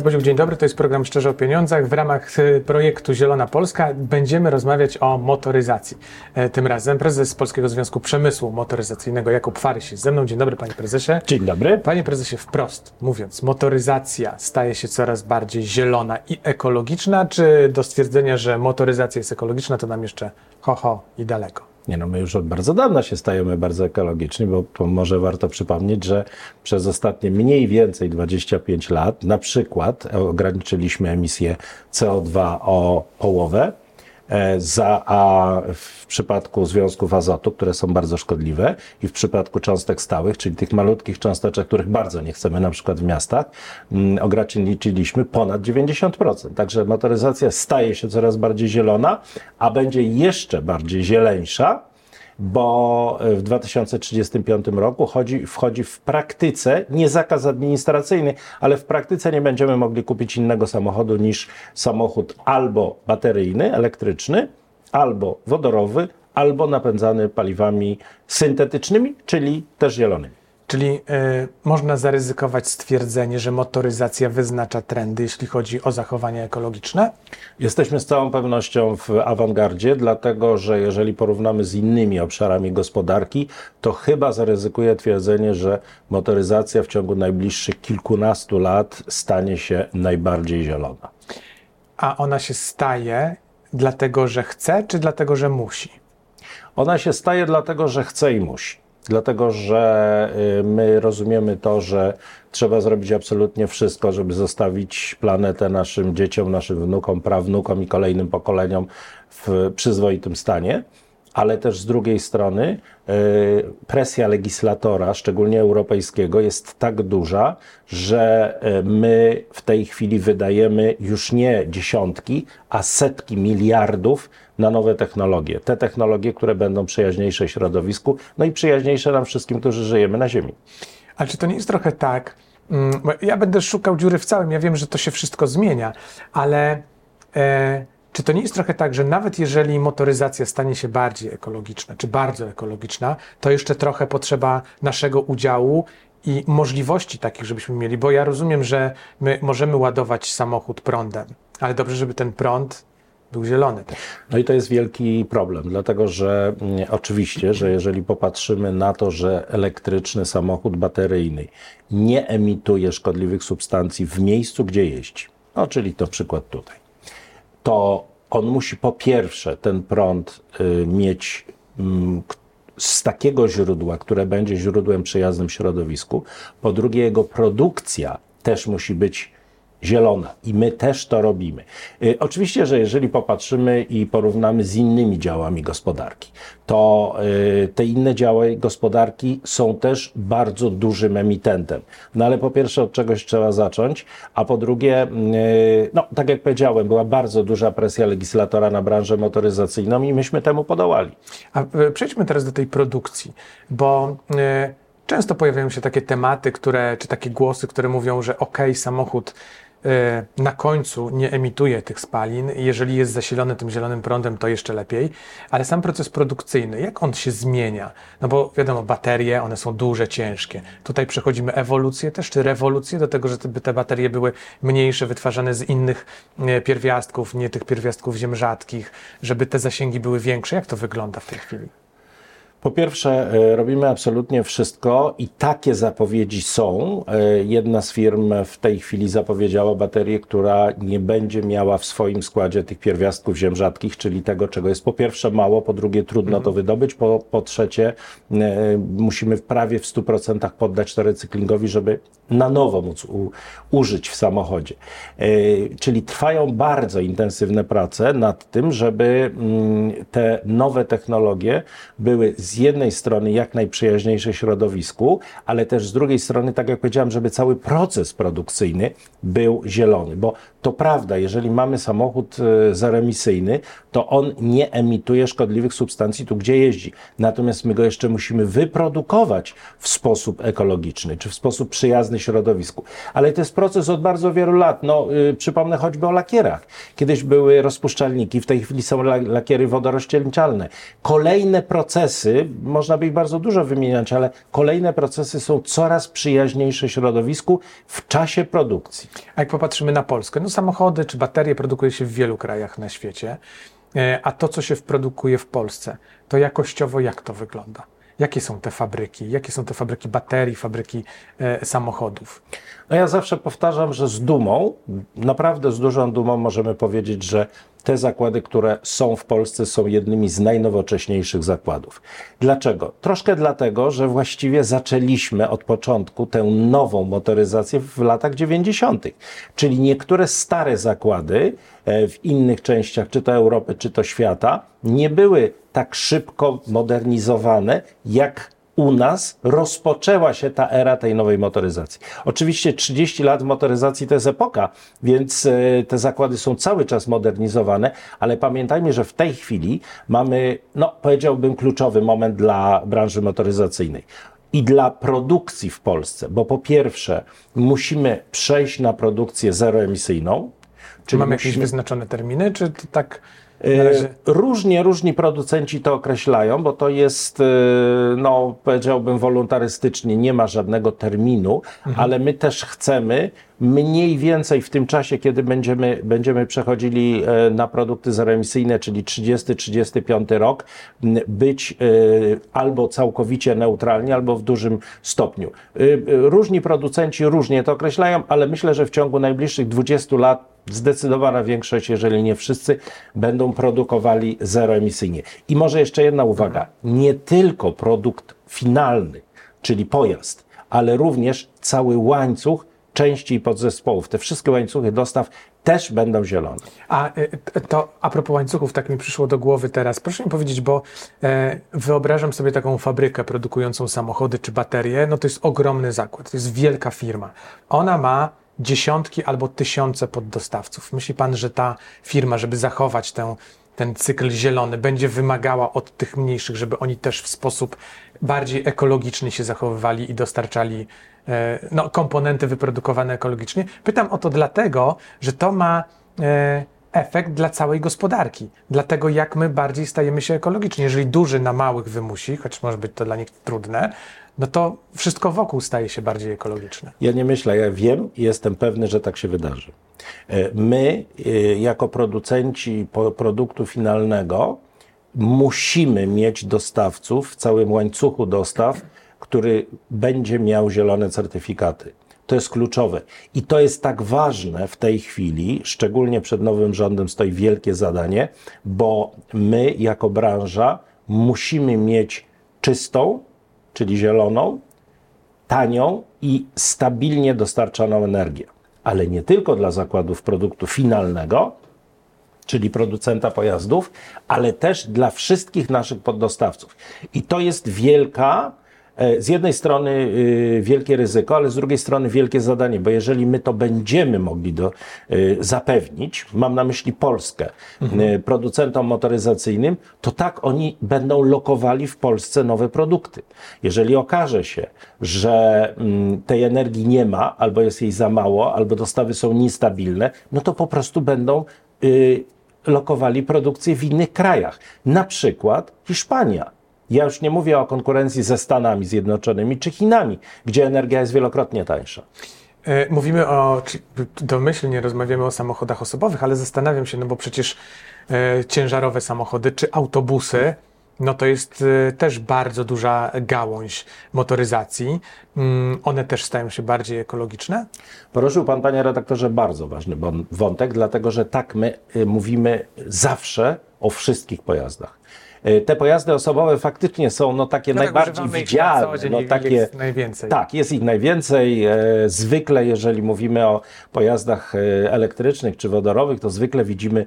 Ernest Boziuk, dzień dobry. To jest program Szczerze o Pieniądzach. W ramach y, projektu Zielona Polska będziemy rozmawiać o motoryzacji. E, Tym razem prezes Polskiego Związku Przemysłu Motoryzacyjnego Jakub Farys jest ze mną. Dzień dobry, panie prezesie. Dzień dobry. Panie prezesie, wprost mówiąc, motoryzacja staje się coraz bardziej zielona i ekologiczna, czy do stwierdzenia, że motoryzacja jest ekologiczna, to nam jeszcze ho, ho i daleko? Nie no, my już od bardzo dawna się stajemy bardzo ekologiczni, bo, może warto przypomnieć, że przez ostatnie mniej więcej 25 lat na przykład ograniczyliśmy emisję CO2 o połowę, e, za, a w przypadku związków azotu, które są bardzo szkodliwe i w przypadku cząstek stałych, czyli tych malutkich cząsteczek, których bardzo nie chcemy na przykład w miastach, mm, ograniczyliśmy ponad 90%. Także motoryzacja staje się coraz bardziej zielona, a będzie jeszcze bardziej zieleńsza, bo w 2035 roku chodzi, wchodzi w praktyce, nie zakaz administracyjny, ale w praktyce nie będziemy mogli kupić innego samochodu niż samochód albo bateryjny, elektryczny, albo wodorowy, albo napędzany paliwami syntetycznymi, czyli też zielonymi. Czyli y, można zaryzykować stwierdzenie, że motoryzacja wyznacza trendy, jeśli chodzi o zachowania ekologiczne? Jesteśmy z całą pewnością w awangardzie, dlatego że jeżeli porównamy z innymi obszarami gospodarki, to chyba zaryzykuję twierdzenie, że motoryzacja w ciągu najbliższych kilkunastu lat stanie się najbardziej zielona. A ona się staje dlatego, że chce, czy dlatego, że musi? Ona się staje dlatego, że chce i musi. Dlatego, że y, my rozumiemy to, że trzeba zrobić absolutnie wszystko, żeby zostawić planetę naszym dzieciom, naszym wnukom, prawnukom i kolejnym pokoleniom w przyzwoitym stanie. Ale też z drugiej strony y, presja legislatora, szczególnie europejskiego, jest tak duża, że y, my w tej chwili wydajemy już nie dziesiątki, a setki miliardów na nowe technologie. Te technologie, które będą przyjaźniejsze środowisku, no i przyjaźniejsze nam wszystkim, którzy żyjemy na Ziemi. Ale czy to nie jest trochę tak, mm, ja będę szukał dziury w całym, ja wiem, że to się wszystko zmienia, ale e, czy to nie jest trochę tak, że nawet jeżeli motoryzacja stanie się bardziej ekologiczna, czy bardzo ekologiczna, to jeszcze trochę potrzeba naszego udziału i możliwości takich, żebyśmy mieli, bo ja rozumiem, że my możemy ładować samochód prądem, ale dobrze, żeby ten prąd był zielony. Też. No i to jest wielki problem, dlatego że mm, oczywiście, że jeżeli popatrzymy na to, że elektryczny samochód bateryjny nie emituje szkodliwych substancji w miejscu, gdzie jeździ, no czyli to przykład tutaj, to on musi po pierwsze ten prąd y, mieć y, z takiego źródła, które będzie źródłem przyjaznym środowisku, po drugie jego produkcja też musi być zielona i my też to robimy. Y, oczywiście, że jeżeli popatrzymy i porównamy z innymi działami gospodarki, to y, te inne działy gospodarki są też bardzo dużym emitentem. No ale po pierwsze od czegoś trzeba zacząć, a po drugie, y, no tak jak powiedziałem, była bardzo duża presja legislatora na branżę motoryzacyjną i myśmy temu podołali. A przejdźmy teraz do tej produkcji, bo Często pojawiają się takie tematy, które, czy takie głosy, które mówią, że ok, samochód E, na końcu nie emituje tych spalin. Jeżeli jest zasilony tym zielonym prądem, to jeszcze lepiej. Ale sam proces produkcyjny, jak on się zmienia? No bo wiadomo, baterie, one są duże, ciężkie. Tutaj przechodzimy ewolucję też, czy rewolucję do tego, żeby te baterie były mniejsze, wytwarzane z innych e, pierwiastków, nie tych pierwiastków ziem rzadkich, żeby te zasięgi były większe. Jak to wygląda w tej chwili? Po pierwsze, e, robimy absolutnie wszystko i takie zapowiedzi są. E, jedna z firm w tej chwili zapowiedziała baterię, która nie będzie miała w swoim składzie tych pierwiastków ziem rzadkich, czyli tego, czego jest po pierwsze mało, po drugie trudno to mhm. wydobyć, po, po trzecie e, musimy prawie w 100% poddać to recyklingowi, żeby na nowo móc u, użyć w samochodzie. Czyli trwają bardzo intensywne prace nad tym, żeby mm, te nowe technologie były z jednej strony jak najprzyjaźniejsze środowisku, ale też z drugiej strony, tak jak powiedziałem, żeby cały proces produkcyjny był zielony, bo to prawda, jeżeli mamy samochód e, zaremisyjny, to on nie emituje szkodliwych substancji tu, gdzie jeździ. Natomiast my go jeszcze musimy wyprodukować w sposób ekologiczny, czy w sposób przyjazny środowisku. Ale to jest proces od bardzo wielu lat. No, yy, przypomnę choćby o lakierach. Kiedyś były rozpuszczalniki, w tej chwili są lakiery wodorozcieńczalne. Kolejne procesy można by ich bardzo dużo wymieniać, ale kolejne procesy są coraz przyjaźniejsze środowisku w czasie produkcji. A jak popatrzymy na Polskę, no samochody czy baterie produkuje się w wielu krajach na świecie, e, a to, co się produkuje w Polsce, to jakościowo jak to wygląda? Jakie są te fabryki? Jakie są te fabryki baterii, fabryki e, samochodów? No ja zawsze powtarzam, że z dumą, naprawdę z dużą dumą możemy powiedzieć, że te zakłady, które są w Polsce, są jednymi z najnowocześniejszych zakładów. Dlaczego? Troszkę dlatego, że właściwie zaczęliśmy od początku tę nową motoryzację w latach 90. Czyli niektóre stare zakłady e, w innych częściach, czy to Europy, czy to świata, nie były tak szybko modernizowane, jak u nas rozpoczęła się ta era tej nowej motoryzacji. Oczywiście 30 lat motoryzacji to jest epoka, więc e, te zakłady są cały czas modernizowane, ale pamiętajmy, że w tej chwili mamy, no powiedziałbym, kluczowy moment dla branży motoryzacyjnej i dla produkcji w Polsce, bo po pierwsze musimy przejść na produkcję zeroemisyjną. Czy mamy musimy... jakieś wyznaczone terminy, czy to tak. Różnie różni producenci to określają, bo to jest, e, no powiedziałbym wolontarystycznie, nie ma żadnego terminu, mhm. ale my też chcemy mniej więcej w tym czasie, kiedy będziemy, będziemy przechodzili e, na produkty zeroemisyjne, czyli 30-35 rok, być e, albo całkowicie neutralni, albo w dużym stopniu. Różni producenci różnie to określają, ale myślę, że w ciągu najbliższych 20 lat zdecydowana większość, jeżeli nie wszyscy, będą produkowali zeroemisyjnie. I może jeszcze jedna uwaga. Nie tylko produkt finalny, czyli pojazd, ale również cały łańcuch części i podzespołów. Te wszystkie łańcuchy dostaw też będą zielone. A y, to a propos łańcuchów, tak mi przyszło do głowy teraz. Proszę mi powiedzieć, bo e, wyobrażam sobie taką fabrykę produkującą samochody czy baterie. No to jest ogromny zakład, to jest wielka firma. Ona ma dziesiątki albo tysiące poddostawców. Myśli pan, że ta firma, żeby zachować tę, ten cykl zielony, będzie wymagała od tych mniejszych, żeby oni też w sposób bardziej ekologiczny się zachowywali i dostarczali e, no, komponenty wyprodukowane ekologicznie? Pytam o to dlatego, że to ma. E, efekt dla całej gospodarki, dlatego jak my bardziej stajemy się ekologiczni. Jeżeli duży na małych wymusi, choć może być to dla nich trudne, no to wszystko wokół staje się bardziej ekologiczne. Ja nie myślę, ja wiem i jestem pewny, że tak się wydarzy. E, my, e, jako producenci produktu finalnego, musimy mieć dostawców w całym łańcuchu dostaw, który będzie miał zielone certyfikaty. To jest kluczowe. I to jest tak ważne w tej chwili, szczególnie przed nowym rządem stoi wielkie zadanie, bo my, jako branża, musimy mieć czystą, czyli zieloną, tanią i stabilnie dostarczaną energię. Ale nie tylko dla zakładów produktu finalnego, czyli producenta pojazdów, ale też dla wszystkich naszych poddostawców. I to jest wielka z jednej strony y, wielkie ryzyko, ale z drugiej strony wielkie zadanie, bo jeżeli my to będziemy mogli do, y, zapewnić, mam na myśli Polskę, mhm. Y, producentom motoryzacyjnym, to tak oni będą lokowali w Polsce nowe produkty. Jeżeli okaże się, że mm, tej energii nie ma, albo jest jej za mało, albo dostawy są niestabilne, no to po prostu będą lokowali produkcję w innych krajach, na przykład Hiszpania. Ja już nie mówię o konkurencji ze Stanami Zjednoczonymi czy Chinami, gdzie energia jest wielokrotnie tańsza. E, mówimy o, domyślnie rozmawiamy o samochodach osobowych, ale zastanawiam się, no bo przecież e, ciężarowe samochody czy autobusy, no to jest e, też bardzo duża gałąź motoryzacji. Mm, one też stają się bardziej ekologiczne? Poruszył Pan, Panie Redaktorze, bardzo ważny wątek, dlatego że tak my mówimy zawsze o wszystkich pojazdach. E, te pojazdy osobowe faktycznie są no, takie no, najbardziej widzialne. Dzień, no, takie, jest najwięcej. Tak, jest ich najwięcej. E, zwykle, jeżeli mówimy o pojazdach e, elektrycznych czy wodorowych, to zwykle widzimy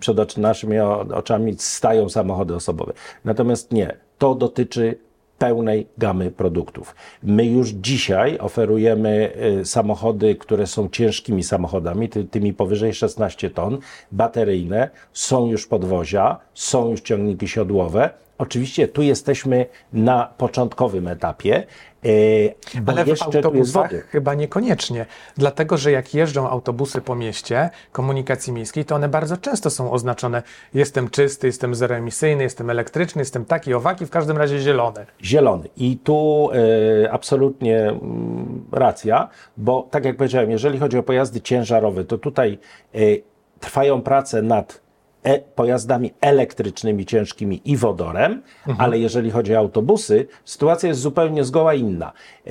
przed naszymi oczami stają samochody osobowe. Natomiast nie. To dotyczy pełnej gamy produktów. My już dzisiaj oferujemy y, samochody, które są ciężkimi samochodami, ty, tymi powyżej 16 ton, bateryjne, są już podwozia, są już ciągniki siodłowe, Oczywiście tu jesteśmy na początkowym etapie, bo Ale w autobusach chyba niekoniecznie. Dlatego, że jak jeżdżą autobusy po mieście komunikacji miejskiej, to one bardzo często są oznaczone jestem czysty, jestem zeroemisyjny, jestem elektryczny, jestem taki, owaki, w każdym razie zielony. Zielony. I tu e, absolutnie mm, racja, bo tak jak powiedziałem, jeżeli chodzi o pojazdy ciężarowe, to tutaj e, trwają prace nad e, pojazdami elektrycznymi, ciężkimi i wodorem, ale jeżeli chodzi o autobusy, sytuacja jest zupełnie zgoła inna. E,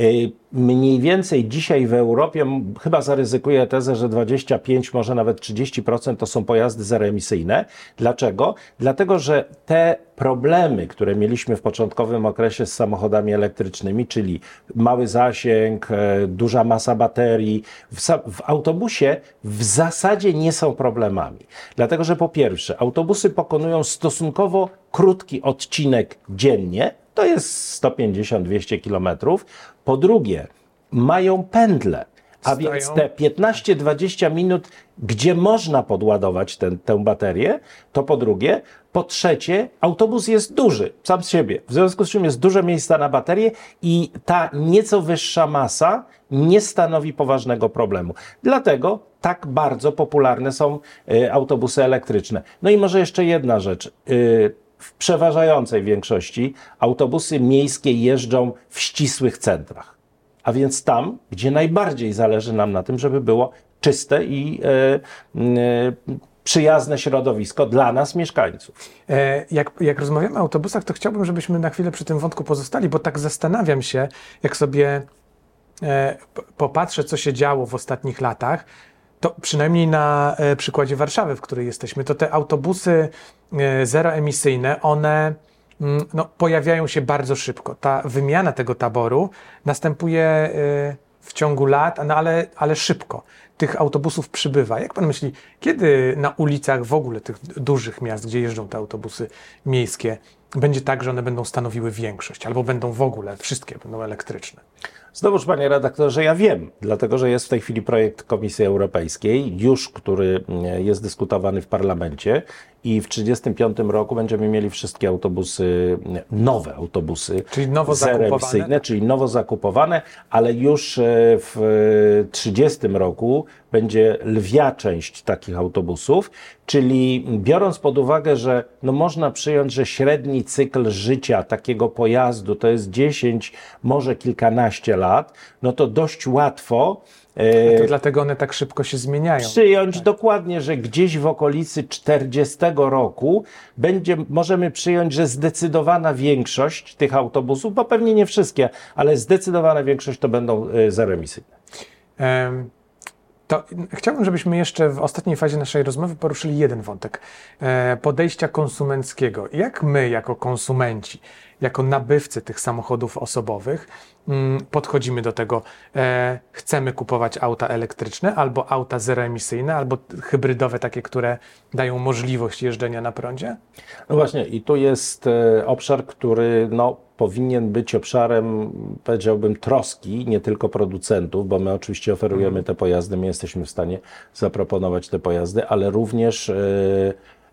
Mniej więcej dzisiaj w Europie, chyba zaryzykuję tezę, że 25, może nawet 30% to są pojazdy zeroemisyjne. Dlaczego? Dlatego, że te problemy, które mieliśmy w początkowym okresie z samochodami elektrycznymi, czyli mały zasięg, e, duża masa baterii, w, w autobusie w zasadzie nie są problemami. Dlatego, że po pierwsze, autobusy pokonują stosunkowo krótki odcinek dziennie, to jest 150-200 kilometrów. Po drugie, mają pętle. A więc te 15-20 minut, gdzie można podładować ten, tę baterię, to po drugie. Po trzecie, autobus jest duży sam z siebie, w związku z czym jest dużo miejsca na baterię i ta nieco wyższa masa nie stanowi poważnego problemu. Dlatego tak bardzo popularne są y, autobusy elektryczne. No i może jeszcze jedna rzecz. Y, w przeważającej większości autobusy miejskie jeżdżą w ścisłych centrach. A więc tam, gdzie najbardziej zależy nam na tym, żeby było czyste i e, e, przyjazne środowisko dla nas, mieszkańców. E, Jak, jak rozmawiamy o autobusach, to chciałbym, żebyśmy na chwilę przy tym wątku pozostali, bo tak zastanawiam się, jak sobie popatrzę, co się działo w ostatnich latach, to przynajmniej na e, przykładzie Warszawy, w której jesteśmy, to te autobusy e, zeroemisyjne, one mm, no, pojawiają się bardzo szybko. Ta wymiana tego taboru następuje e, w ciągu lat, no ale, ale szybko. Tych autobusów przybywa. Jak pan myśli, kiedy na ulicach w ogóle tych dużych miast, gdzie jeżdżą te autobusy miejskie, będzie tak, że one będą stanowiły większość, albo będą w ogóle, wszystkie będą elektryczne? Znowuż, panie redaktorze, ja wiem, dlatego że jest w tej chwili projekt Komisji Europejskiej, już który mm, jest dyskutowany w parlamencie i w 1935 roku będziemy mieli wszystkie autobusy, mm, nowe autobusy Czyli nowo zakupowane? czyli nowo zakupowane, ale już e, w 30 roku będzie lwia część takich autobusów, czyli biorąc pod uwagę, że no można przyjąć, że średni cykl życia takiego pojazdu to jest 10, może kilkanaście lat, no to dość łatwo e, To dlatego one tak szybko się zmieniają. przyjąć dokładnie, że gdzieś w okolicy 40 roku będzie, możemy przyjąć, że zdecydowana większość tych autobusów, bo pewnie nie wszystkie, ale zdecydowana większość to będą e, zeroemisyjne. Em, To chciałbym, żebyśmy jeszcze w ostatniej fazie naszej rozmowy poruszyli jeden wątek e, podejścia konsumenckiego. Jak my, jako konsumenci, jako nabywcy tych samochodów osobowych, mm, podchodzimy do tego? E, Chcemy kupować auta elektryczne, albo auta zeroemisyjne, albo hybrydowe, takie, które dają możliwość jeżdżenia na prądzie? No właśnie, i tu jest e, obszar, który no, powinien być obszarem, powiedziałbym, troski nie tylko producentów, bo my oczywiście oferujemy te pojazdy, my jesteśmy w stanie zaproponować te pojazdy, ale również e,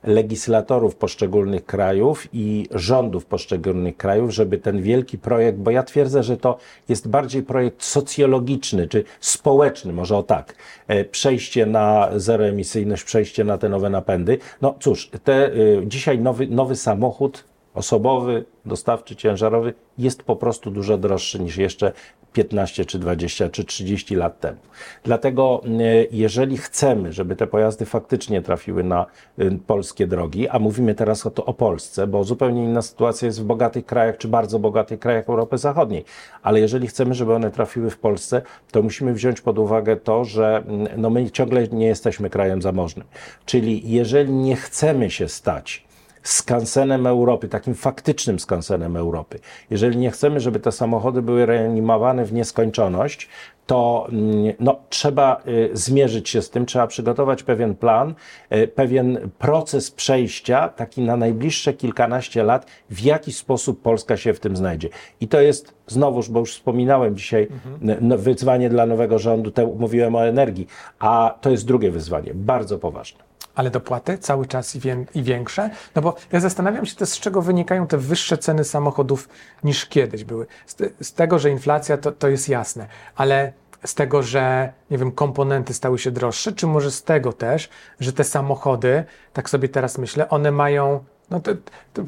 legislatorów poszczególnych krajów i rządów poszczególnych krajów, żeby ten wielki projekt, bo ja twierdzę, że to jest bardziej projekt socjologiczny czy społeczny, może o tak, e, przejście na zeroemisyjność, przejście na te nowe napędy. No cóż, te, y, dzisiaj nowy, nowy samochód osobowy, dostawczy, ciężarowy jest po prostu dużo droższy niż jeszcze 15 czy 20 czy 30 lat temu. Dlatego y, jeżeli chcemy, żeby te pojazdy faktycznie trafiły na y, polskie drogi, a mówimy teraz o, to, o Polsce, bo zupełnie inna sytuacja jest w bogatych krajach czy bardzo bogatych krajach Europy Zachodniej, ale jeżeli chcemy, żeby one trafiły w Polsce, to musimy wziąć pod uwagę to, że mm, no my ciągle nie jesteśmy krajem zamożnym. Czyli jeżeli nie chcemy się stać skansenem Europy, takim faktycznym skansenem Europy. Jeżeli nie chcemy, żeby te samochody były reanimowane w nieskończoność, to mm, no, trzeba y, zmierzyć się z tym, trzeba przygotować pewien plan, y, pewien proces przejścia, taki na najbliższe kilkanaście lat, w jaki sposób Polska się w tym znajdzie. I to jest znowuż, bo już wspominałem dzisiaj, n- no, wyzwanie dla nowego rządu, te, mówiłem o energii, a to jest drugie wyzwanie, bardzo poważne. Ale dopłaty cały czas i, wię- i większe? No bo ja zastanawiam się z czego wynikają te wyższe ceny samochodów niż kiedyś były. Z, z tego, że inflacja to, to jest jasne, ale z tego, że nie wiem, komponenty stały się droższe, czy może z tego też, że te samochody, tak sobie teraz myślę, one mają, no to, to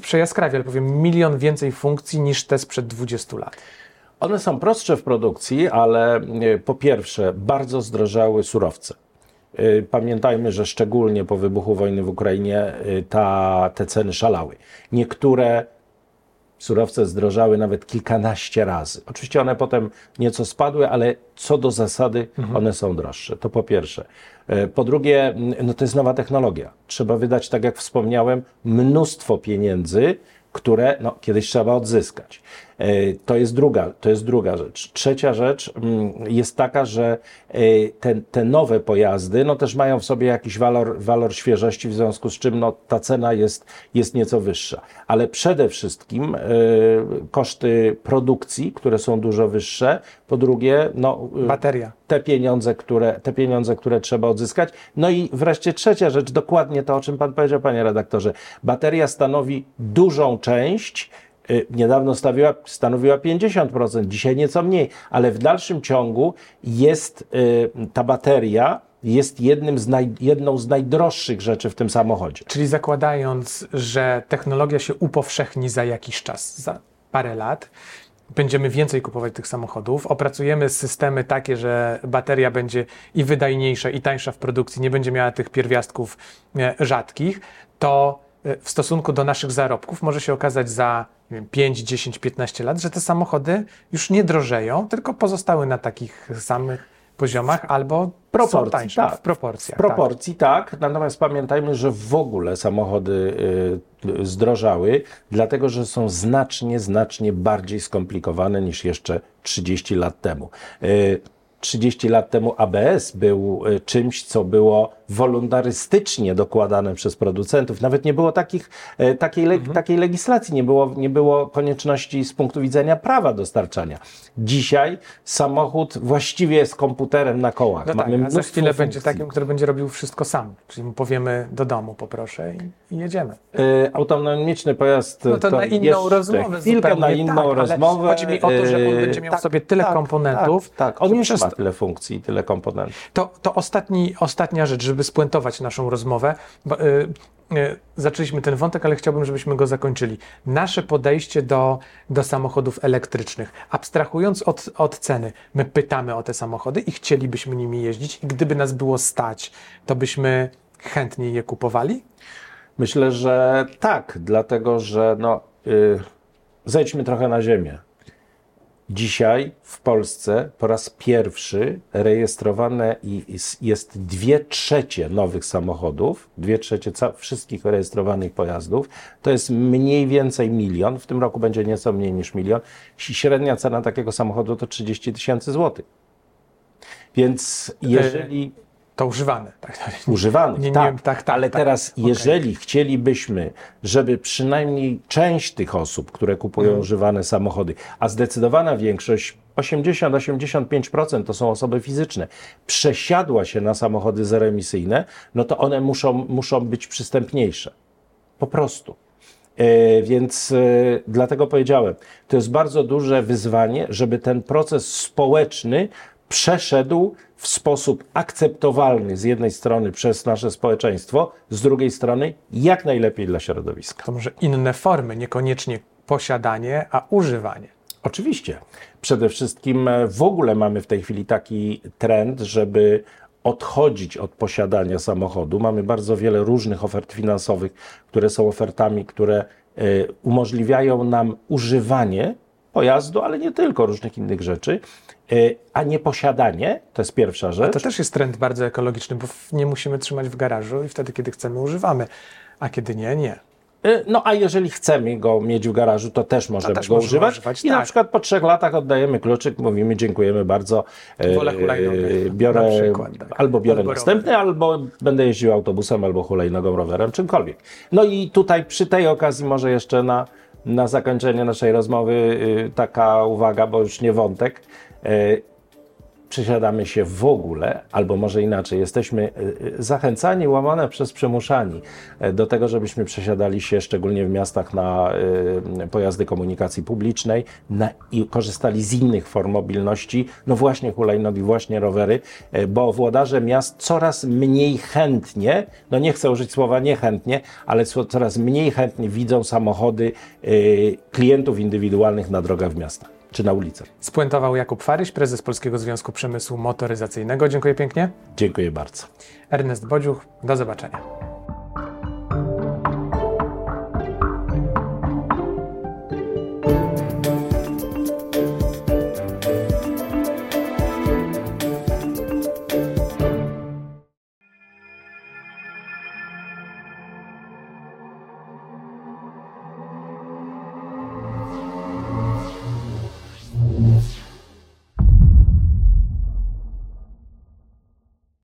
ale powiem, milion więcej funkcji niż te sprzed 20 lat. One są prostsze w produkcji, ale e, po pierwsze bardzo zdrożały surowce. E, Pamiętajmy, że szczególnie po wybuchu wojny w Ukrainie e, ta, te ceny szalały. Niektóre surowce zdrożały nawet kilkanaście razy. Oczywiście one potem nieco spadły, ale co do zasady one są droższe. To po pierwsze. E, Po drugie, m, no to jest nowa technologia. Trzeba wydać, tak jak wspomniałem, mnóstwo pieniędzy, które no, kiedyś trzeba odzyskać. E, To jest druga, to jest druga rzecz. Trzecia rzecz mm, jest taka, że e, te, te nowe pojazdy no, też mają w sobie jakiś walor, walor świeżości, w związku z czym no, ta cena jest, jest nieco wyższa. Ale przede wszystkim e, koszty produkcji, które są dużo wyższe. Po drugie, no, Bateria. te pieniądze, które, te pieniądze, które trzeba odzyskać. No i wreszcie trzecia rzecz, dokładnie to, o czym Pan powiedział, Panie redaktorze. Bateria stanowi dużą część. Y, Niedawno stawiła, stanowiła 50%, dzisiaj nieco mniej, ale w dalszym ciągu jest y, ta bateria jest jednym z naj, jedną z najdroższych rzeczy w tym samochodzie. Czyli zakładając, że technologia się upowszechni za jakiś czas, za parę lat, będziemy więcej kupować tych samochodów, opracujemy systemy takie, że bateria będzie i wydajniejsza, i tańsza w produkcji, nie będzie miała tych pierwiastków e, rzadkich, to w stosunku do naszych zarobków może się okazać za nie wiem, 5, 10, 15 lat, że te samochody już nie drożeją, tylko pozostały na takich samych poziomach albo Proporcji, tańsze tak. w proporcjach. W proporcji tak. natomiast pamiętajmy, że w ogóle samochody y, y, zdrożały, dlatego że są znacznie, znacznie bardziej skomplikowane niż jeszcze 30 lat temu. Y, 30 lat temu ABS był y, czymś, co było wolontarystycznie dokładane przez producentów. Nawet nie było takich, y, takiej, le, takiej legislacji, nie było, nie było konieczności z punktu widzenia prawa dostarczania. Dzisiaj samochód właściwie jest komputerem na kołach. No tak, Mamy a za chwilę będzie funkcji. takim, który będzie robił wszystko sam. Czyli mu powiemy do domu poproszę i, i jedziemy. Y, autonomiczny pojazd No to, na inną rozmowę chwilkę na inną tak, rozmowę. Chodzi mi o to, że on będzie miał w sobie tyle komponentów, Tak, tak. on już ma to- tyle funkcji, tyle komponentów. To, to ostatni, ostatnia rzecz, żeby spuentować naszą rozmowę. Bo, y, y, zaczęliśmy ten wątek, ale chciałbym, żebyśmy go zakończyli. Nasze podejście do, do samochodów elektrycznych. Abstrahując od, od ceny, my pytamy o te samochody i chcielibyśmy nimi jeździć. I gdyby nas było stać, to byśmy chętniej je kupowali? Myślę, że tak, dlatego że no, y, zejdźmy trochę na ziemię. Dzisiaj w Polsce po raz pierwszy rejestrowane jest dwie trzecie nowych samochodów, dwie trzecie wszystkich rejestrowanych pojazdów. To jest mniej więcej milion, w tym roku będzie nieco mniej niż milion. Średnia cena takiego samochodu to 30 tysięcy złotych. Więc jeżeli To używane. Tak? używanych, Nie, nie, tak, tak, tak, ale tak. teraz jeżeli chcielibyśmy, żeby przynajmniej część tych osób, które kupują Mhm. używane samochody, a zdecydowana większość, 80-85% to są osoby fizyczne, przesiadła się na samochody zeroemisyjne, no to one muszą, muszą być przystępniejsze. Po prostu. E, Więc e, dlatego powiedziałem, to jest bardzo duże wyzwanie, żeby ten proces społeczny przeszedł w sposób akceptowalny z jednej strony przez nasze społeczeństwo, z drugiej strony jak najlepiej dla środowiska. To może inne formy, niekoniecznie posiadanie, a używanie. Oczywiście. Przede wszystkim e, w ogóle mamy w tej chwili taki trend, żeby odchodzić od posiadania samochodu. Mamy bardzo wiele różnych ofert finansowych, które są ofertami, które e, umożliwiają nam używanie pojazdu, ale nie tylko różnych innych rzeczy, a nie posiadanie. To jest pierwsza rzecz. To też jest trend bardzo ekologiczny, bo nie musimy trzymać w garażu i wtedy, kiedy chcemy, używamy, a kiedy nie, nie. Y, No a jeżeli chcemy go mieć w garażu, to też możemy też go używać. używać, I na tak. przykład po trzech latach oddajemy kluczyk, mówimy dziękujemy bardzo. y, Wolę na Biorę, przykład, tak. albo biorę Albo następny, albo będę jeździł autobusem, albo hulajnogą, rowerem, czymkolwiek. No i tutaj przy tej okazji może jeszcze na, na zakończenie naszej rozmowy y, taka uwaga, bo już nie wątek. Y, przesiadamy się w ogóle, albo może inaczej, jesteśmy y, zachęcani, łamane przez przymuszani do tego, żebyśmy przesiadali się szczególnie w miastach na pojazdy komunikacji publicznej na, i korzystali z innych form mobilności, no właśnie hulajnogi, właśnie rowery, bo włodarze miast coraz mniej chętnie, no nie chcę użyć słowa niechętnie, ale coraz mniej chętnie widzą samochody klientów indywidualnych na drogach w miastach czy na ulicach. Spuentował Jakub Faryś, prezes Polskiego Związku Przemysłu Motoryzacyjnego. Dziękuję pięknie. Dziękuję bardzo. Ernest Bodziuch, do zobaczenia.